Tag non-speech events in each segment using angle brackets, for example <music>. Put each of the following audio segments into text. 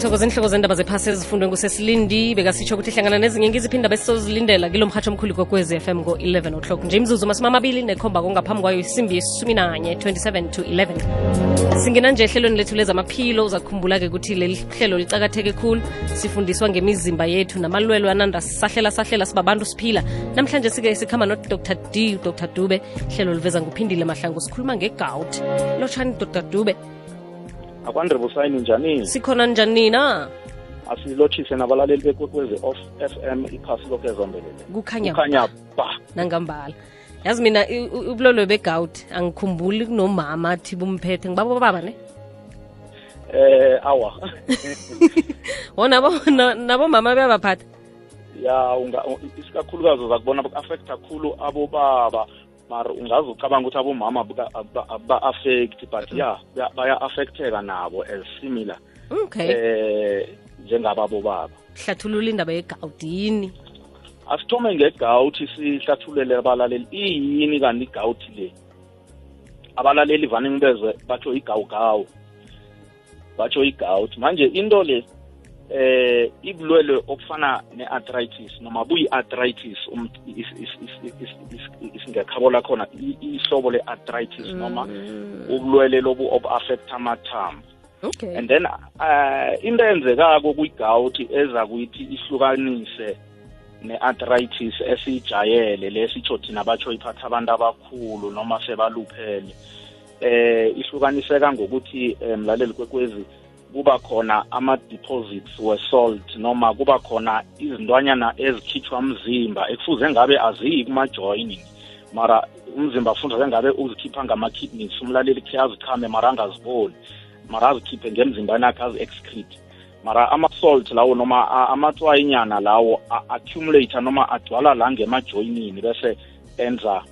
sithokoza zendaba zephasi ezifundwe ngusesilindi. Bekasitsho ukuthi hlangana nezinye ngiziphi indaba esizozilindela kilo mhatho omkhulu kokwezi FM ngo-11 o'clock. Nje imzuzu masumi amabili nekhomba kongaphambi kwayo isimbi yesumi nanye 27 to 11 singena nje ehlelweni lethu lezamaphilo uzakhumbula-ke ukuthi leli hlelo licakatheke khulu. Sifundiswa ngemizimba yethu namalwelo ananda sahlela sahlela sibabantu siphila. Namhlanje sike sikhamba nodr. D dr. Dube. Hlelo liveza nguphindile mahlangu sikhuluma ngegout lotshani dr. Dube akwandre busayini njani? Sikhona njani na? Asilotshise nabalaleli bekwekwezi of FM iphasi lokho ezombelele. Kukhanya kukhanya ba. nangambala. Yazi mina i- u- ubulolo begout angikhumbuli kunomama athi bumphethe. Ngibabo baba ne? Eh awa. <laughs> O nabo na- nabomama bayabaphatha ya unga u- isikakhulukazi uzakubona affect kakhulu abobaba. Mara ungaze ucabanga ukuthi abomama ba-affect but ya baya- baya-affecteka nabo as similar okay. eh njengababobaba. Hlathulula indaba yegout yini asithome ngegawuthi sihlathulele abalaleli. Iyini kanti igout le? Abalaleli vane ngibezwe batsho igawugawu batsho igout manje into le eh ibulwele okufana ne-arthritis noma buyi-arthritis um- is- is- is- is- is- isingekhabona khona ihlobo le-arthritis noma ubulwele lobu obu-affect amathambo okay. And then uh, into eyenzekako kwi-gout eza kuyithi ihlukanise ne-arthritis esiyijayele lesitsho thina batsho iphatha abantu abakhulu noma sebaluphele. Eh ihlukaniseka ngokuthi eh, mlaleli kwekwezi kuba khona ama-deposits we-salt noma kuba khona izintwanyana ezikhitshwa mzimba ekufuze ngabe aziyi kuma-joining mara umzimba fuze ngabe uzikhipha ngama-kidneys umlaleli khe azikhame mara angaziboni mara azikhiphe ngemzimbani yakhe azi-excrete. Mara ama-salt lawo noma a- amatswayinyana lawo a- accumulate noma agcwala la ngemajoyinini bese enza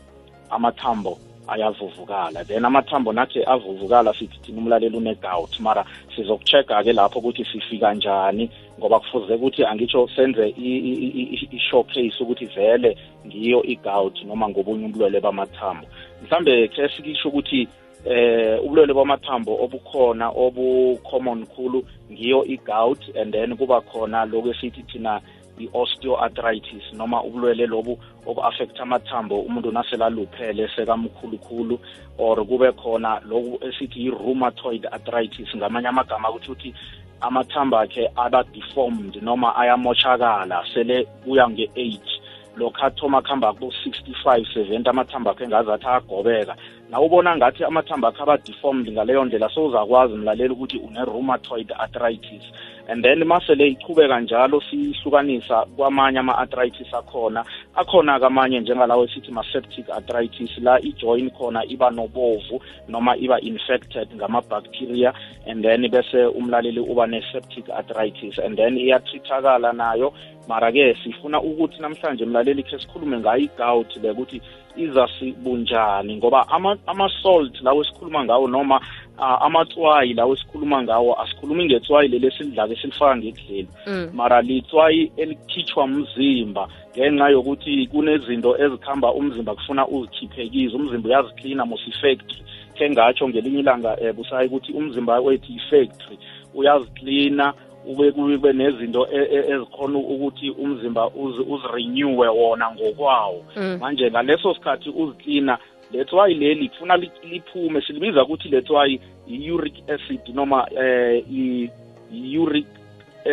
amathambo ayavuvukala then amathambo nathi avuvukala sithi thina umlaleli une-gout. Mara sizokucheck-ke lapho ukuthi sifika njani ngoba kufuze ukuthi angitsho senze i- i- i- i- i-showcase ukuthi vele ngiyo i-gout noma ngobunye ubulwele bamathambo. Mhlambe khe sikisho ukuthi eh ubulwele bamathambo obukhona obu-common khulu ngiyo i-gout and then kuba khona lokhu esithi thina i-osteoarthritis noma ubulwele lobu obu-affect amathambo umuntu naselaluphele sekamkhulukhulu or kube khona lokhu esithi i-rheumatoid arthritis ngamanye amagama ukuthi uthi amathambo akhe aba-deformed noma ayamoshakala sele kuya nge-age lokhu athoma kuhamba kubo-65 70 amathambo akhe engazathi ayagobeka na ubona ngathi amathambo akhe aba-deformed ngaleyo ndlela sowuzakwazi mlaleli ukuthi une-rheumatoid arthritis. And then masele ichubeka njalo sihlukanisa kwamanye ama-arthritis akhona. Akhona kamanye njengalawo esithi ma-septic arthritis la ijoin khona iba nobovu noma iba infected ngama-bacteria and then bese umlaleli uba ne-septic arthritis. And then iyatrithakala nayo. Mara-ke sifuna ukuthi namhlanje mlaleli khe sikhulume ngayo i-gout le ukuthi iza sibunjani ngoba ama- ama-salt lawo esikhuluma ngawo noma uh, amatswayi lawo esikhuluma ngawo asikhulumi ngetswayi leli esilidlaka esilifaka ngekudleni Mm. mara litswayi elikhitshwa mzimba ngenxa yokuthi kunezinto ezikhamba umzimba kufuna uzikhiphe kizo. Umzimba uyaziklina mos-factory khe ngatsho ngelinye ilanga um busayi ukuthi umzimba wethu i-factory uyaziklina ube kube nezinto e- e- ezikhona ukuthi umzimba uzi- uzirenewe wona ngokwawo. Mm. manje ngaleso sikhathi uziklina letswayi leli kufuna li- liphume silibiza ukuthi letswayi i-uric acid noma eh i- i-uric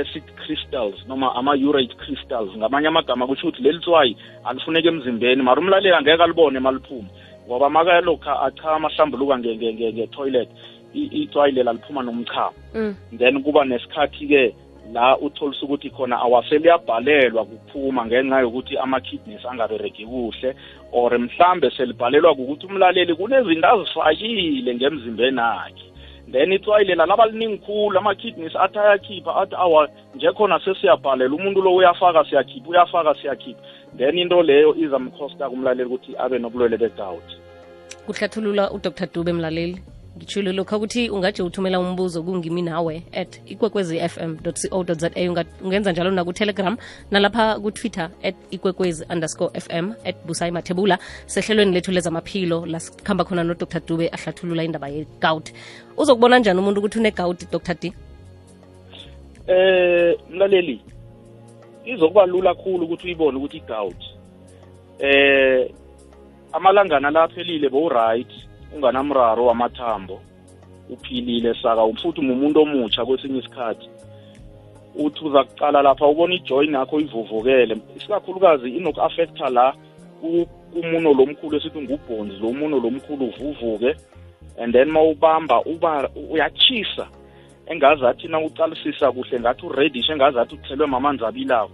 acid crystals noma ama-urate crystals. Ngamanye amagama kusho ukuthi leli tswayi alifuneki emzimbeni. Mara umlaleli angeke alibone maliphume ngoba makalokha achama ahlambuluka nge- nge- nge- nge-toilet i- itswayi lela liphuma nomchamo. Mm. then kuba nesikhathi-ke la utholisa ukuthi khona awaseliyabhalelwa kuphuma ngenxa yokuthi ama-kidneys angabereki kuhle or mhlambe selibhalelwa ukuthi umlaleli kunezinto azifakile ngemzimbeni akhe. Then itswayi lela laba liningi khulu ama-kidneys athi ayakhipha athi awa nje khona sesiyabhalela umuntu lo uyafaka siyakhipha uyafaka siyakhipha. Then into leyo izamkhosta kumlaleli ukuthi abe nobulwele begout. Kuhlathulula udr. Dube mlaleli. Ngitshilo lokho ukuthi ungaje uthumela umbuzo kungimi nawe at ikwekwezi fm co za ungenza njalo nakutelegram nalapha kutwitter at ikwekwezi underscore fm at busayi mathebula. Sehlelweni lethu lezamaphilo la sikhamba khona nodr. Dube ahlathulula indaba yegout. Uzokubona njani umuntu ukuthi une-gout dr. D? Eh mlaleli izokuba lula kakhulu ukuthi uyibone ukuthi i-gout eh amalangana la aphelile bowu-right unganamraro wamathambo uphilile saka futhi umuntu omutsha kwesinye isikhathi. Uthi uza kuqala lapha ubona ijoin yakho ivuvukele isikakhulukazi inoku-affecta la kumuno lomkhulu esithi ngubhonzi lo muno lomkhulu uvuvuke and then mawubamba uba uyachisa engazathi na ucalisisa kuhle ngathi ureddish engazathi uthelwe mamanzi abilayo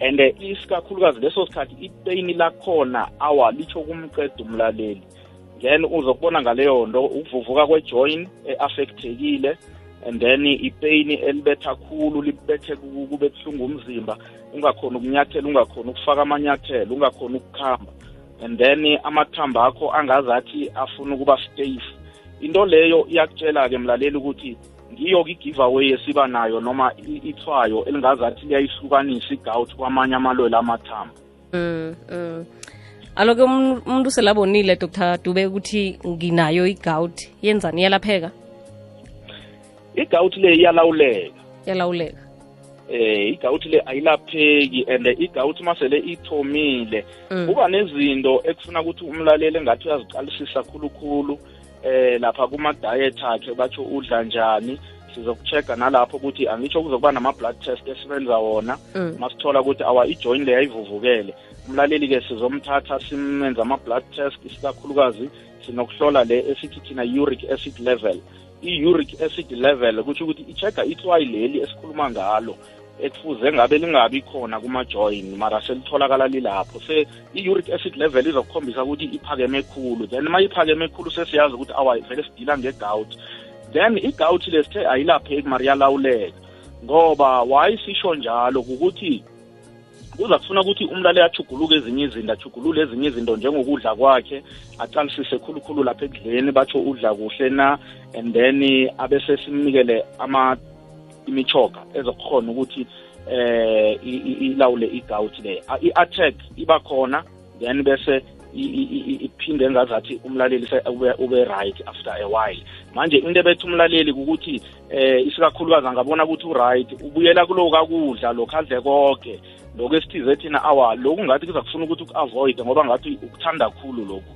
and isikakhulukazi leso sikhathi ipeyini lakhona awa litsho kumqeda umlaleli then uzokubona ngaleyo nto ukuvuvuka kwejoin e-affectekile and then ipeyini elibetha khulu libethe kube buhlungu umzimba ungakhona ukunyathela ungakhona ukufaka amanyathelo ungakhona ukukhamba. And then amathambo akho angazathi afuna ukuba safe. Into leyo iyakutshela-ke mlaleli ukuthi ngiyo-ke i-giveaway esiba nayo noma ithwayo elingazathi liyayihlukanisa i-gout kwamanye amalwele amathambo mm, mm. Alo-ke umuntu selabonile dr. Dube ukuthi nginayo i-gout yenzani? Iyalapheka i-gout le iyalawuleka. Iyalawuleka eh i-gout le ayilapheki and i-gout masele ithomile kuba nezinto ekufuna ukuthi umlaleli engathi uyaziqalisisa khulukhulu eh lapha kuma-diet akhe batsho udla njani sizokucheck nalapho ukuthi angitsho kuzokuba nama-blood test esibenza wona. Masithola ukuthi awa ijoin le yayivuvukele umlaleli-ke sizomthatha simenze ama-blood test isikakhulukazi sinokuhlola le esithi thina uric acid level. I-uric acid level kutsho ukuthi i-checka itswayi leli esikhuluma ngalo ekufuze ngabe lingabi khona kuma-join mara selitholakala lilapho. Se i-uric acid level izokukhombisa ukuthi iphakeme khulu. Then uma iphakeme khulu sesiyazi ukuthi awa vele sidila nge-gout. Then i-gout le sithe ayilapheki mara iyalawuleka ngoba why sisho njalo kukuthi kuza kufuna ukuthi umlaleli achuguluke ezinye izinto achugulule ezinye izinto njengokudla kwakhe aqalisise khulukhulu lapha ekudleni batsho udla kuhle na and then abese simnikele ama imichoga ezokukhona ukuthi eh ilawule i-gout le. I-attack iba khona then bese iphinde engazathi umlaleli ube right after a while. Manje into ebetha umlaleli ukuthi eh isikakhulukazi angabona ukuthi u-right ubuyela kulo kakudla lokhu adle konke lokhu esithize thina awa lokhu ngathi kuzakufuna ukuthi uku-avoid ngoba ngathi ukuthanda khulu lokhu.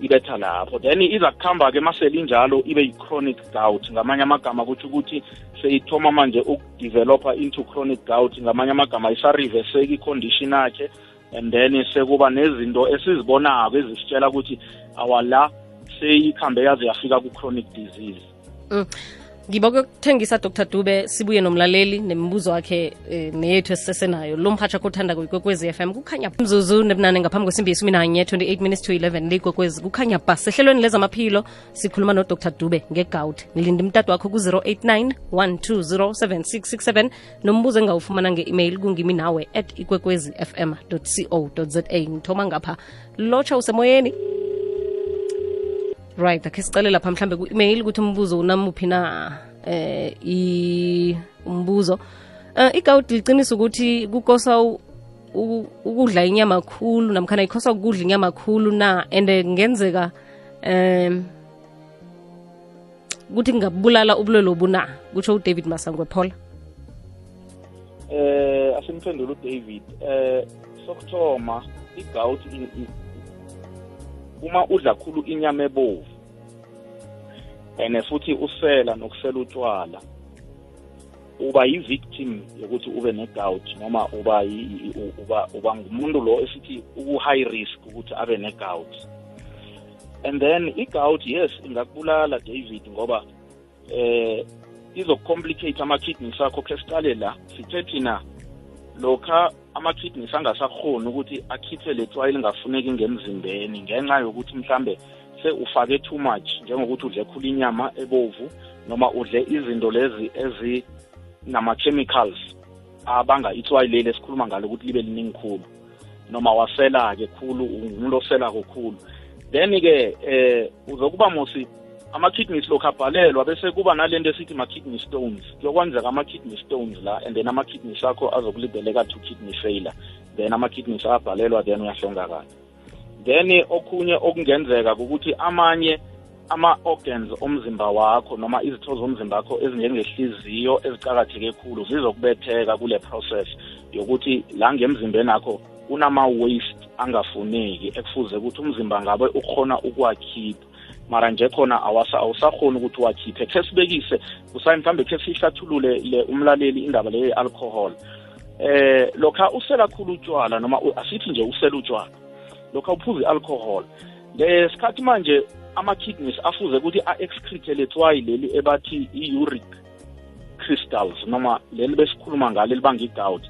Ibetha lapho. Then iza kuhamba-ke masele injalo ibe yi-chronic gout. Ngamanye amagama kutsho ukuthi seyithoma manje ukudevelopa into chronic gout. Ngamanye amagama isariveseki i-condition yakhe. And then sekuba nezinto esizibonako ezisitshela ukuthi awala seyikhambe yaze yafika ku-chronic disease mm. Ngiba kuyokuthengisa dr dube sibuye nomlaleli nemibuzo wakhe e, neyethu esisesenayo. Lo mhatsha kothanda kwekwezi FM kukhanya mzuzu nebunane ngaphambi kwesimbi yesumi nanye 28 minutes to 11 likwekwezi. Kukhanya ba sehlelweni lezamaphilo sikhuluma nodr. Dube ngegout ngilinda imtatu wakho ku-089 1207667 nombuzo engawufumana nge-email kungimi nawe at ikwekwezi fm co za ngithoma ngapha. Lotsha usemoyeni right akhe sicale lapha mhlambe ku-email ukuthi umbuzo unamuphi na eh i umbuzo. Uh, igawudi liqinisa ukuthi kukosa ukudla inyama khulu namkhana ikhosa ukudla inyama khulu na and kungenzeka um ukuthi ngingabulala ubulwelo obuna kutsho udavid masangwe paul. Eh asimphendula udavid. Eh sokuthoma igout uma udla khulu inyama ebovu and futhi usela nokusela utshwala uba yi-victim yokuthi ube ne-gout noma uba uba uba ngumuntu lo esithi uku-high risk ukuthi abe ne-gout. And then i-gout yes ingakubulala david ngoba eh izokucomplicate ama-kidneys akho khe siqale la sithe thina lokha ama-kidneys angasakhoni ukuthi akhiphe le tswayi lingafuneki ngemzimbeni ngenxa yokuthi mhlambe ufake too much njengokuthi udle khulu inyama ebovu noma udle izinto lezi ezinama-chemicals abanga itswayi leli esikhuluma ngalo ukuthi libe liningi khulu noma wasela-ke khulu umuntu oselako khulu. Then-ke eh uzokuba mosi ama-kidneys lokhu abhalelwa bese kuba nalento esithi ma-kidney stones. Kuyokwenzeka ama-kidney stones la and then ama-kidneys akho azokulibeleka to kidney failure. Then ama-kidneys ayabhalelwa then uyahlongakala then okunye okungenzeka ukuthi amanye ama-organs omzimba wakho noma izitho zomzimba wakho ezinjengehliziyo ezicakatheke khulu zizokubetheka kule process yokuthi la ngemzimbeni akho kunama-waste angafuneki ekufuze ukuthi umzimba ngabe ukhona ukuwakhipha. Mara nje khona awusakhoni ukuthi wakhiphe. Khe sibekise kusayi mhlawumbe khe siyihlathulule le umlaleli indaba leyo ye-alcohol. Eh lokha usela kakhulu utshwala noma asithi nje usela utshwala lokha uphuza i-alcohol lesikhathi manje ama-kidneys afuze ukuthi a-excrete letswayi leli ebathi i-uric crystals noma leli besikhuluma ngalo libanga i-gout.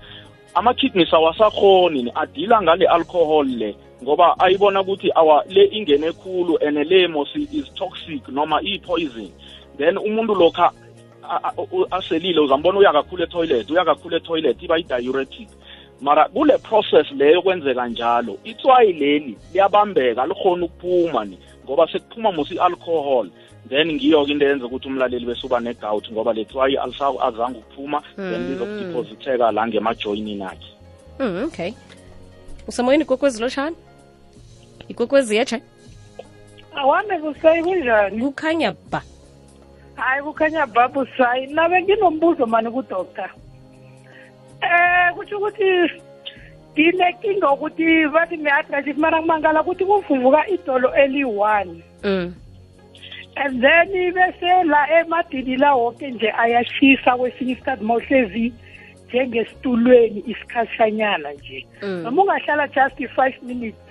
Ama-kidneys awasakhoni adila ngale alcohol le. Ngoba ayibona ukuthi awa le ingene khulu and le mosi is toxic noma iyi-poison then umuntu lokha aselile uzambona uya kakhulu etoilet uya kakhulu etoilet iba i-diuretic. Mara kule process leyo kwenzeka njalo itswayi leli liyabambeka likhona ukuphuma ni ngoba sekuphuma musi i-alcohol. Then ngiyo-ke into eyenza ukuthi umlaleli besuba ne-gout ngoba le tswayi azange ukuphuma then Mm. lizokudiphozitheka la ngemajoyinini akhe. Mm, okay. Usemoyeni ikwekwezi lotshani ikwekwezi yetshe awami kusayi kunjani? Kukhanya ba. Hayi kukhanya babu sayi nabe nginombuzo mani kudoctor? Eh kutsho ukuthi nginenkinga ukuthi bathi ne-arthritis mara kumangala ukuthi kuvuvuka idolo eli-one. Mm. and then bese la emadini la woke nje ayashisa kwesinye isikhathi mawuhlezi njengesitulweni isikhashanyana nje. Mm. noma ungahlala just i-five minutes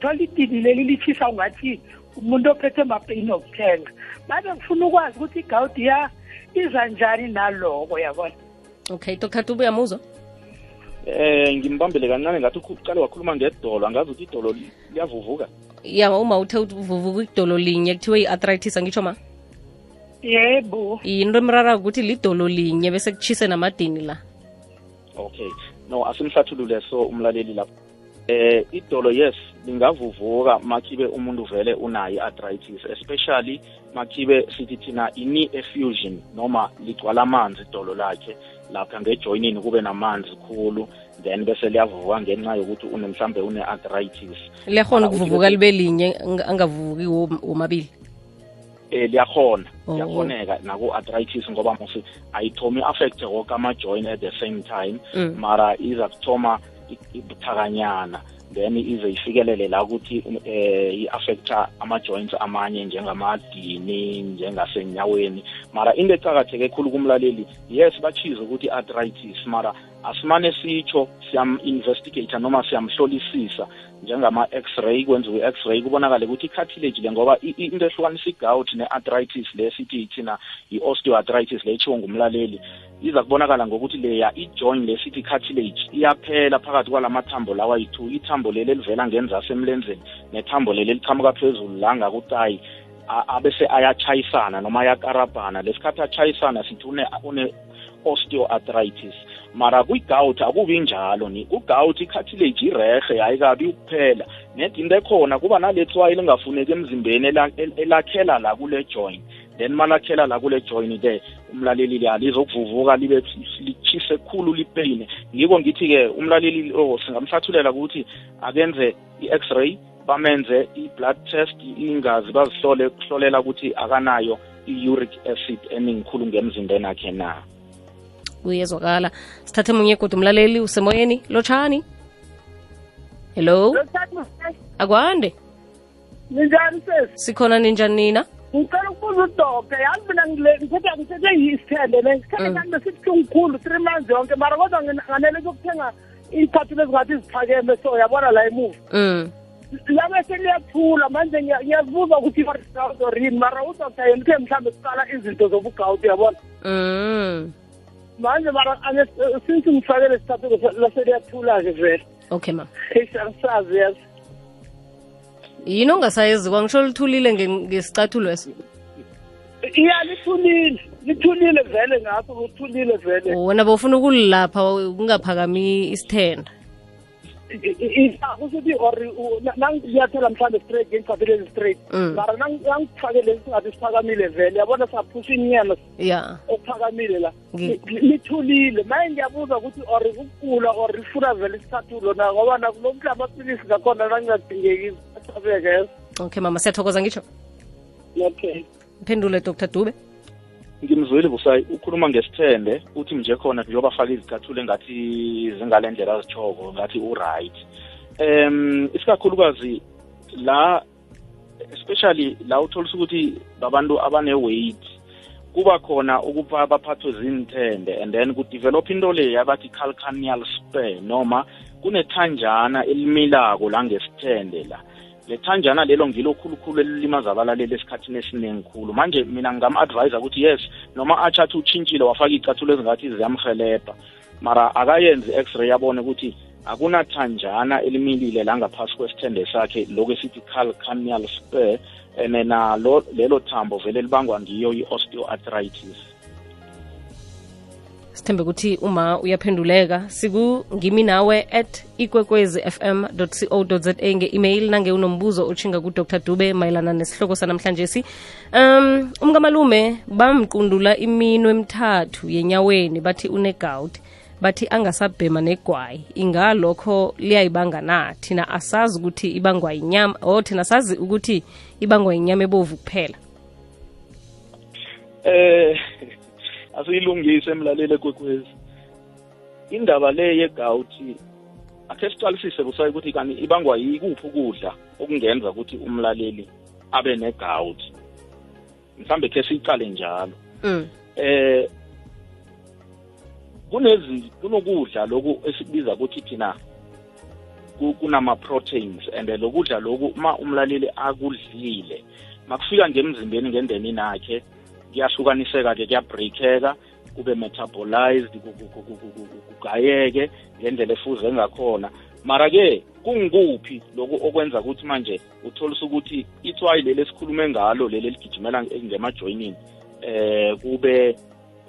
uthola idini leli lithisa ungathi umuntu ophethe mapeyini okuthenga babe ngifuna ukwazi ukuthi igawudi ya iza njani naloko yabona? Okay dr. Tubu muzwa eh ngimbambele kancane ngathi uqale wakhuluma ngedolo angazi ukuthi idolo liyavuvuka. Ya uma uthe uvuvuka idolo linye kuthiwe i-arthritis angitsho ma? Yebo. Yinto emrara ukuthi lidolo linye bese kuchise namadini la. Okay. No asimhlathulule so umlaleli lapho eh idolo yes lingavuvuka makhibe umuntu vele unayo i-arthritis especially makhibe sithi thina i-knee effusion noma ligcwala amanzi idolo lakhe lapha ngejoyinini kube namanzi khulu then bese liyavuvuka ngenxa yokuthi mhlambe une-arthritis liyakhona ukuvuvuka libe linye ang- angavuvuki wo- womabili? Eh liyakhona Oh, liyakhoneka naku-arthritis ngoba musi ayithomi affecte woke ama-joint at the same time. Mm. mara iza kuthoma i- ibuthakanyana then ize ifikelele la ukuthi um, eh i-affecta ama-joints amanye njengamadini njengasenyaweni. Mara into ecakatheke khulu kumlaleli yes bachize ukuthi i-arthritis mara asimane sitsho siyam-investigate noma siyamhlolisisa. Njengama-x-ray kwenziwe i-x-ray kubonakale ukuthi i-cartilage le ngoba i- i- into ehlukanisa i-gout ne-arthritis le sithi thina i-osteoarthritis le etshiwo ngumlaleli. Iza kubonakala ngokuthi leya i-joint le sithi cartilage iyaphela phakathi kwalamathambo lawa yi-two. Ithambo leli elivela ngenzasi emlenzeni nethambo leli elichamuka phezulu la ngakutayi a- abese ayachayisana noma ayakarabhana. Lesikhathi achayisana sithi une, une osteoarthritis. Mara kwi-gout akubi njalo ni. Ku-gout i-cartilage irehe ayikabi ukuphela. Net into ekhona kuba naletswayi lingafuneki emzimbeni ela- el- elakhela la kule joint. Then malakhela la kule joint ke umlaleli liya lizokuvuvuka libe lichise khulu lipeyine ngiko ngithi-ke umlaleli lo singamhlathulela ukuthi akenze i-x-ray bamenze i-blood test ingazi bazihlole kuhlolela ukuthi akanayo i-uric acid eningikhulu ngemzimbeni akhe na. Kuyezwakala sithathe munye kodwa umlaleli usemoyeni? Lotshani hello? Akwande? Ninjani sesi sikhona ninjani nina? Ngicela ukubuza udoke yazi mina ngile ngithethe ngithethe yisithende le sithende Mm. sami besibuhlungu khulu three months yonke. Mara kodwa nganelisa nganele ukuthenga iy'khathini ezingathi ziphakeme so yabona la emuva. Mm. labe seliyathula manje ngiyazibuza ukuthi i-gawuti or yini mara udoktor yena uthe mhlawumbe siqala izinto zobugawuti yabona? Mm. Manje mara since ngifakele isithathulo laseliyathula-ke vele okay ma angisazi yazi yini ongasayenzi kwangisho lithulile nge- ngesicathulo eso. Iya lithulile. Lithulile vele ngaso lithulile vele. Wona bowufuna ukulilapha kungaphakami isithenda kusithi or nangiyathela mhlawumbe straight ngingifakele straight Mm. mara nangifakele singathi siphakamile vele yabona saphusha inyama ya okuphakamile la lithulile maye ngiyabuza ukuthi or ukugula or lifuna vele isithathulo na ngoba nakulo mhla amapilisi ngakhona nangingadingeki asabeke okay mama siyathokoza ngitsho okay mphendule dr dube ngimzwile busayi ukhuluma ngesithende uthi nje khona njengoba faka izicathulo engathi zingale ndlela azitshoko ngathi u-right. Um isikakhulukazi la especially la utholisa ukuthi babantu abane-weight kuba khona ukuba baphathwe zinthende and then kudevelop into le yabathi calcaneal spare noma kunethanjana elimilako la ngesithende la. Lethanjana lelo ngilo khulukhulu elilimaza abalaleli esikhathini esiningi khulu. Manje mina ngingam-advise ukuthi yes noma atshathi utshintshile wafaka iy'cathulo ezingathi ziyamhelebha mara akayenzi i-x-ray yabone ukuthi akunathanjana elimilile la ngaphasi kwesithende sakhe lokhu esithi calcaneal spare and nalo lelo thambo vele libangwa ngiyo i-osteoarthritis. Sithembe ukuthi uma uyaphenduleka siku ngimi nawe at ikwekwezi fm co za nge-email nange unombuzo otshinga kudr. Dube mayelana nesihloko sanamhlanje si um umkamalume bamqundula imino emithathu yenyaweni bathi unegout bathi angasabhema negwayi. Ingalokho liyayibanga na thina asazi ukuthi ibangwa inyama o thina sazi ukuthi ibangwa inyama ebovu kuphela. Eh asiyilungise emlaleli ekwekwezi. Indaba le yegawuthi akhe siqalisise busayi ukuthi kani ibangwa yikuphi ukudla okungenza ukuthi umlaleli abe negawuthi mhlambe khe siyiqale njalo. Mm. eh kunezi kunokudla loku esikubiza ukuthi thina ku- kunama-proteins and lokudla loku uma umlaleli akudlile makufika ngemzimbeni ngendenini akhe kuyahlukaniseka-ke kuyabreakeka kube metabolized ku- ku- ku- ku- ku- ku- kugayeke ngendlela efuze ngakhona. Mara-ke kungikuphi loku okwenza ukuthi manje utholisa ukuthi itswayi leli esikhulume ngalo leli eligijimela ngemajoyinini eh kube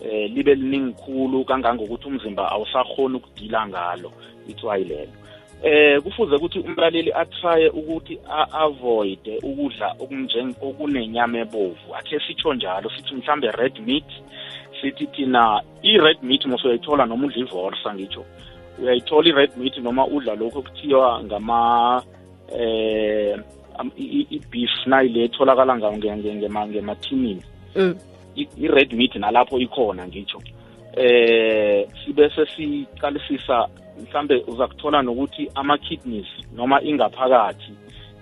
eh libe liningi khulu kangangokuthi umzimba awusakhona ukudila ngalo itswayi lelo. Eh kufuze ukuthi umlaleli atraye ukuthi a-avoid ukudla okunjeng okunenyama ebovu. Akhe sitsho njalo sithi mhlambe red meat sithi thina i-red meat musuyayithola noma udla ivorsa ngitsho. Uyayithola i-red meat noma udla lokhu okuthiwa ngama eh i-beef nayile etholakala ngemathinini Mm. i-red meat nalapho ikhona ngitsho. Eh sibese siqalisisa mhlambe uza kuthola nokuthi ama-kidneys noma ingaphakathi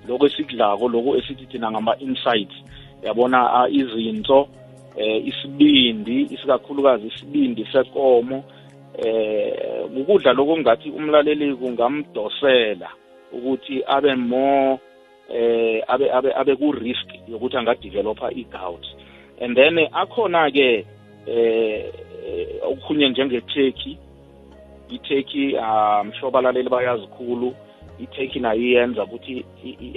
lokho esikudlako lokho esithi thina ngama-insides yabona izinso eh isibindi isikakhulukazi isibindi sekomo eh ukudla lokho ngathi umlaleli kungamdosela ukuthi abe more eh abe abe abe ku risk yokuthi angadevelopa i-gout. And then akhona ke eh okukhunye njenge-turkey i-turkey um sure abalaleli bayazi khulu. I-turkey nayo iyenza ukuthi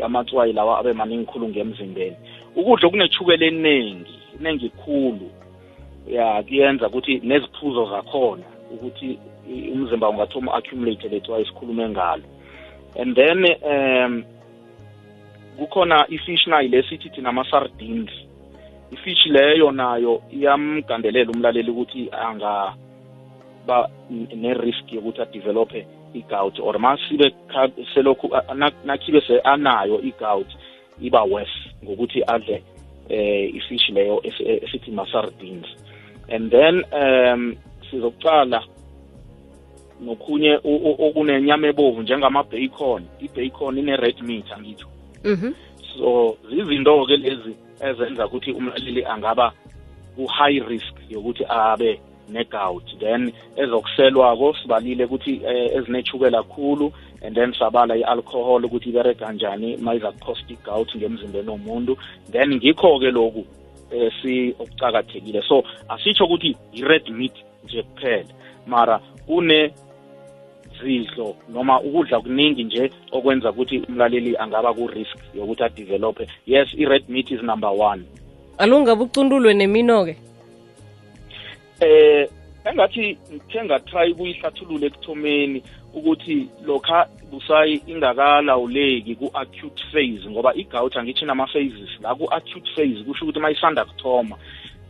amatswayi lawa abe maningi khulu ngemzimbeni. Ukudla okunethukela eningi iningi khulu ya kuyenza ukuthi neziphuzo zakhona ukuthi umzimba ungathoma accumulate letswayi sikhulume ngalo. And then um kukhona ifish nayo lesithi thina ama-sardines. Ifish leyo nayo iyamgandelela umlaleli ukuthi angaba ne-risk yokuthi adevelope i-gout or masibe selokhu nakhibe se anayo i-gout iba worse ngokuthi adle eh ifish leyo esi- esithi ma-sardines. And then um sizokuqala nokhunye okunenyama ebovu njengama-bacon. I-bacon ine-red meat angitsho Mhm. so zizinto-ke lezi ezenza ukuthi umlaleli angaba ku-high risk yokuthi abe ne-gout then ezokuselwako sibalile ukuthi eh, ezinechukela kakhulu and then sabala i-alcohol ukuthi iberega kanjani ma iza cost i-gout ngemzimbeni womuntu. Then ngikho-ke lokhu eh, si okucakathekile so asitsho ukuthi i-red meat nje kuphela. Mara kune zidlo noma ukudla kuningi nje okwenza ukuthi umlaleli angaba ku-risk yokuthi adevelope. Yes i-red meat is number one. Alungabe ucundulwe nemino-ke? Eh engathi ngatry kuyihlathulula ekuthomeni ukuthi lokha busayi ingakalawuleki ku-acute phase ngoba i-gout angithi nama-phases. La ku-acute phase kusho ukuthi uma isanda kuthoma.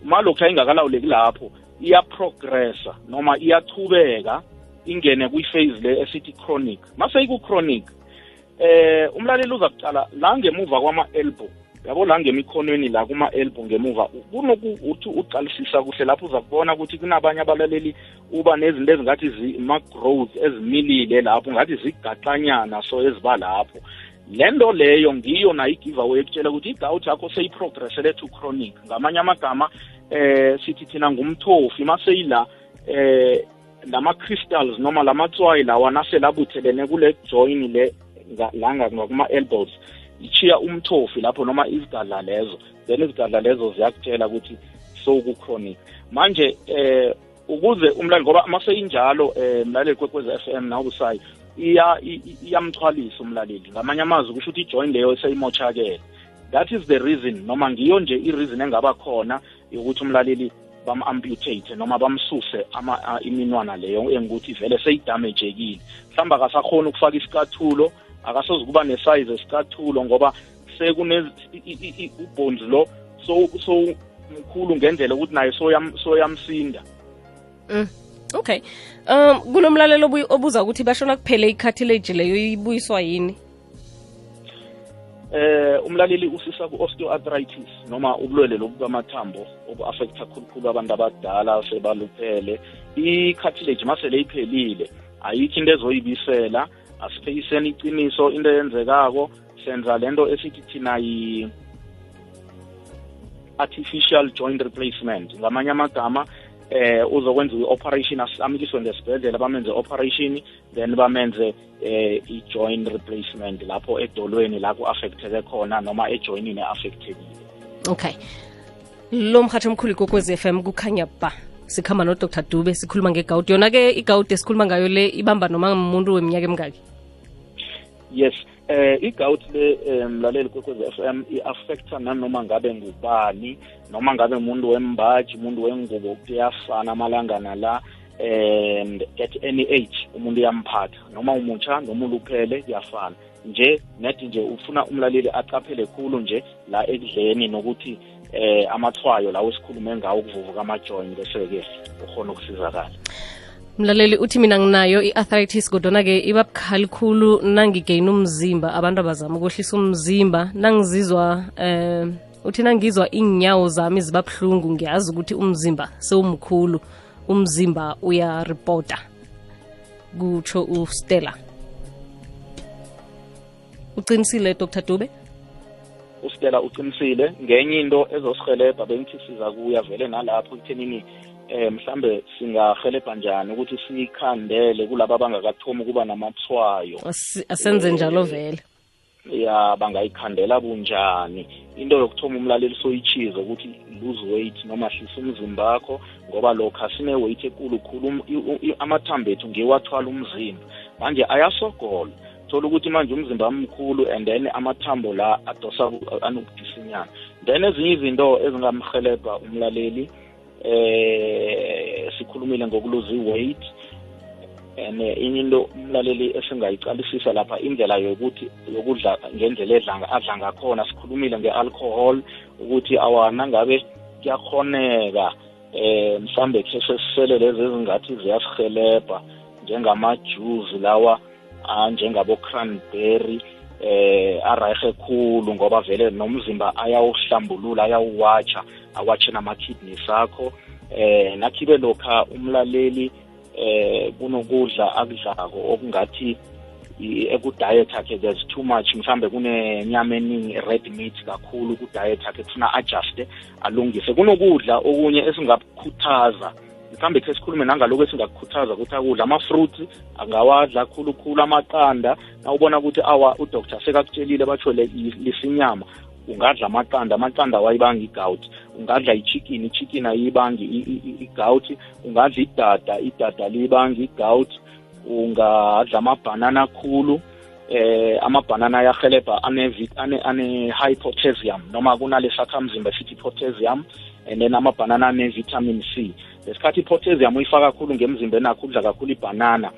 Uma lokhu ingakalawuleki lapho iyaprogressa noma iyachubeka ingene kwi-phase le esithi chronic. Mase iku-chronic eh umlaleli uza kucala la ngemuva kwama-elbow. Yabo la ngemikhonweni la kuma-elbow ngemuva kunokuthi uqalisisa kuhle lapho uza kubona ukuthi kunabanye abalaleli uba nezinto ezingathi ma-growth ezimilile lapho ngathi zigaxanyana so eziba lapho. Le nto leyo ngiyo nayo i-giveaway ekutshela ukuthi igawuthi yakho seyiprogressele to chronic. Ngamanye amagama eh sithi thina ngumthofi maseyila eh lama-crystals noma lamatswayi lawa naselabuthelene kule join le la ngakuma-elbows ichiya umthofi lapho noma izigadla lezo then izigadla lezo ziyakutshela ukuthi sowuku-chronic manje eh ukuze umlaleli ngoba maseyinjalo eh mlaleli kwekwez f m nawubusayi iya iyamthwalisa umlaleli. Ngamanye amazwi kusho ukuthi ijoin leyo seyimoshakele that is the reason noma ngiyo nje i-reason engaba khona yokuthi umlaleli bam-amputate noma bamsuse iminwana leyo engukuthi vele seyidamejekile. Mhlawumbe akasakhoni ukufaka isikathulo akasoze kuba nesize esicathulo ngoba sekune ubhondi lo so so mkhulu ngendlela ukuthi naye soyamsinda. Mm. okay. Um kunomlalelo obuza ukuthi bashona kuphele ikhathilage leyo ibuyiswa yini? Eh umlaleli usisa ku-osteoarthritis noma ubulwele lobu kwamathambo obu-affecta khulukhulu abantu abadala sebaluphele. I-cartilage masele iphelile ayikho into ezoyibisela. Asipheyiseni iqiniso into eyenzekako. Senza lento esithi thina yi artificial joint replacement. Ngamanye amagama eh uzokwenziwa i-operation amikiswe ngesibhedlela bamenze operation then bamenze eh i-joint replacement lapho edolweni la ku-affecteke khona noma ejoinini e-affectekile okay. Lo mhathi omkhulu kokwez f m kukhanya ba sikhamba no-dr. Dube sikhuluma ngegawudi yona-ke igawudi esikhuluma ngayo le ibamba noma umuntu weminyaka emingaki yes eh i-gout le mlaleli kwekwezi FM i-affecta nanoma ngabe ngubani noma ngabe umuntu wembaji umuntu wengubo kuyafana amalangana la and at any age umuntu uyamphatha. Noma umutsha noma uluphele kuyafana. Nje net nje ufuna umlaleli aqaphele khulu nje la ekudleni nokuthi eh amathwayo lawo esikhulume ngawo ukuvuvuka amajoint bese-ke ukhona ukusizakala. Mlaleli uthi mina nginayo i-arthritis kodwana-ke iba bukhali khulu nangigeyina umzimba. Abantu abazama ukwehlisa umzimba. Nangizizwa eh uthi nangizwa iinyawo zami ziba buhlungu ngiyazi ukuthi umzimba sewumkhulu. Umzimba uyaripota kutsho ustella. Uqinisile dr. Dube? Ustella uqinisile. Ngenye into ezosihelebha bengithi siza kuya vele nalapho ekuthenini eh mhlambe singahelebha njani ukuthi sikhandele kulabo abangakathomi ukuba namathwayo? Asenze njalo vele. ya bangayikhandela bunjani? Into yokuthoma umlaleli soyichize ukuthi lose weight noma hlisa umzimba wakho ngoba lokho asine-weight ekulu khulu amathambo ethu ngiwathwala umzimba. Manje ayasogola. Thola ukuthi manje umzimba mkhulu and then amathambo la adosa anokudisinyana then ezinye izinto ezingamhelebha umlaleli eh sikhulumile ngokuluza i-weight and inye into umlaleli esingayiqalisisa lapha indlela yokuthi yokudla ngendlela edla adla ngakhona. Sikhulumile nge-alcohol ukuthi awana ngabe kuyakhoneka eh mhlambe khe sesisele lezi ezingathi ziyasihelebha njengamajuzi lawa njengabo cranberry eh arahe khulu ngoba vele nomzimba ayawuhlambulula ayawuwatsha. Awatshe nama-kidneys akho eh nakhibe lokha umlaleli eh kunokudla akudlako okungathi ekudiet yakhe there's too much mhlambe kunenyama eningi red meat kakhulu kudiet yakhe kufuna adjuste alungise. Kunokudla okunye esingakukhuthaza mhlambe khe sikhulume nangalokhu esingakukhuthaza ukuthi akudla ama-fruits angawadla khulukhulu amaqanda. Nawubona ukuthi awa udoktor sekakutshelile batsho lisinyama ungadla amaqanda amaqanda awayibanga igawuti ungadla ichicken ichicken ayibangi igawuti ungadla idada idada liyibangi igawuti ungadla amabhanana khulu eh amabhanana ayahelebha ane-high potassium. Noma kunalesakhamzimba sithi potassium and then amabhanana ane-vitamin c. Lesikhathi i-potassium uyifaka kakhulu ngemzimbeni akho udla kakhulu ibhanana.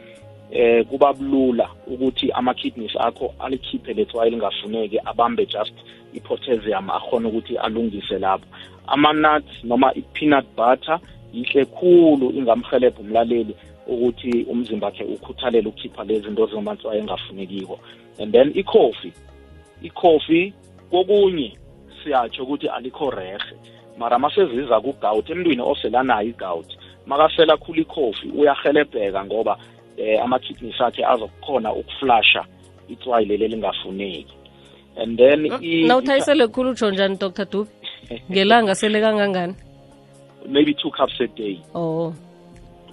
Eh kuba bulula ukuthi ama-kidneys akho alikhiphe letswayi lingafuneki abambe just i-potassium akhona ukuthi alungise lapho. Ama-nuts noma i-peanut butter yihle khulu ingamhelebha umlaleli ukuthi umzimba wakhe ukhuthalele ukukhipha lezi zinto zingamatswayi engafunekiko. And then ikhofi ikhofi kokunye siyatsho ukuthi alikho rehe mara maseziza ku-gout emntwini oselanayo i-gout makasela khula ikhofi uyahelebheka ngoba eh, ama-kidneys akhe azokukhona ukuflasha itswayi leli elingafuneki. And then nawuthayisele khulu utsho njani dr dube <laughs> ngelanga sele kangangani? Maybe two cups a day. Oh.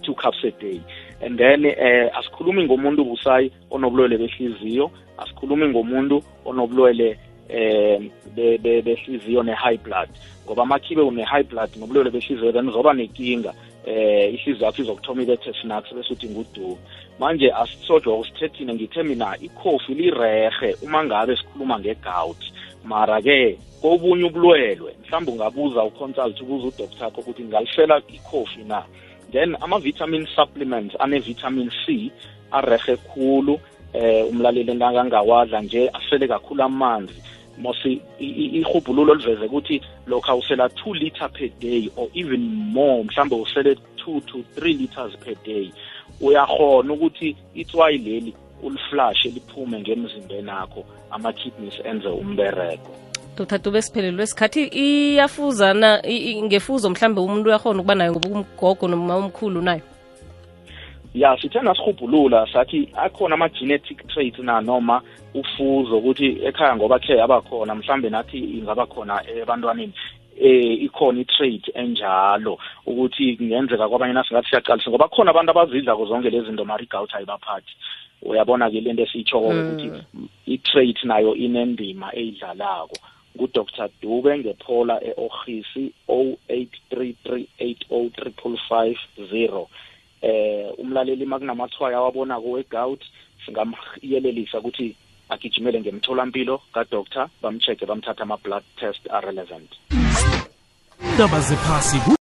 Two cups a day. And then eh asikhulumi ngomuntu busayi onobulwele behliziyo asikhulumi ngomuntu onobulwele eh be- be- behliziyo ne-high blood. Ngoba makhibe une-high blood nobulwele behliziyo then uzoba nenkinga eh yakho izokuthoma ibethe snacks bese uthi ngudume manje asisodwa usithethile ngithe mina ikhofi lirehe uma ngabe sikhuluma nge-gout. Mara-ke kobunye ubulwelwe mhlawumbe ungabuza uconsult ubuza udoktor yakho ukuthi ngingalisela ikhofi na. Then ama-vitamin supplements ane-vitamin c arehe khulu. Eh umlaleli nakangawadla nje asele kakhulu amanzi. Mosi ihubhululo liveze ukuthi lokhu usela 2 liter per day or even more mhlambe usele 2 to 3 liters per day uyakhona ukuthi itswayi leli uliflashe liphume ngemzimbeni akho ama-kidneys enze umbereko dr dube siphelelwe sikhathi. Iyafuzana ngefuzo mhlambe umuntu uyakhona ukuba nayo ngoba umgogo noma umkhulu nayo ya sithe nasihubhulula sathi akhona ama-genetic traits na noma ufuzo ukuthi ekhaya ngoba khe yabakhona mhlambe nathi ingaba khona ebantwaneni eh ikhona i-trait enjalo ukuthi kungenzeka kwabanye nasingathi siyaqalisa ngoba khona abantu abazidlako zonke lezi zinto mara i-gout ayibaphathi. Uyabona-ke lento esiyitshoko ukuthi i-trait nayo inendima eyidlalako. Ngudr dube ngephola e-orhisi 0833803550 eh umlaleli makunamathwaya awabonako we-gout singamyelelisa ukuthi agijimele ngemtholampilo kadoctor bamcheck bamthatha ama-blood test arelevant. Indaba zephasi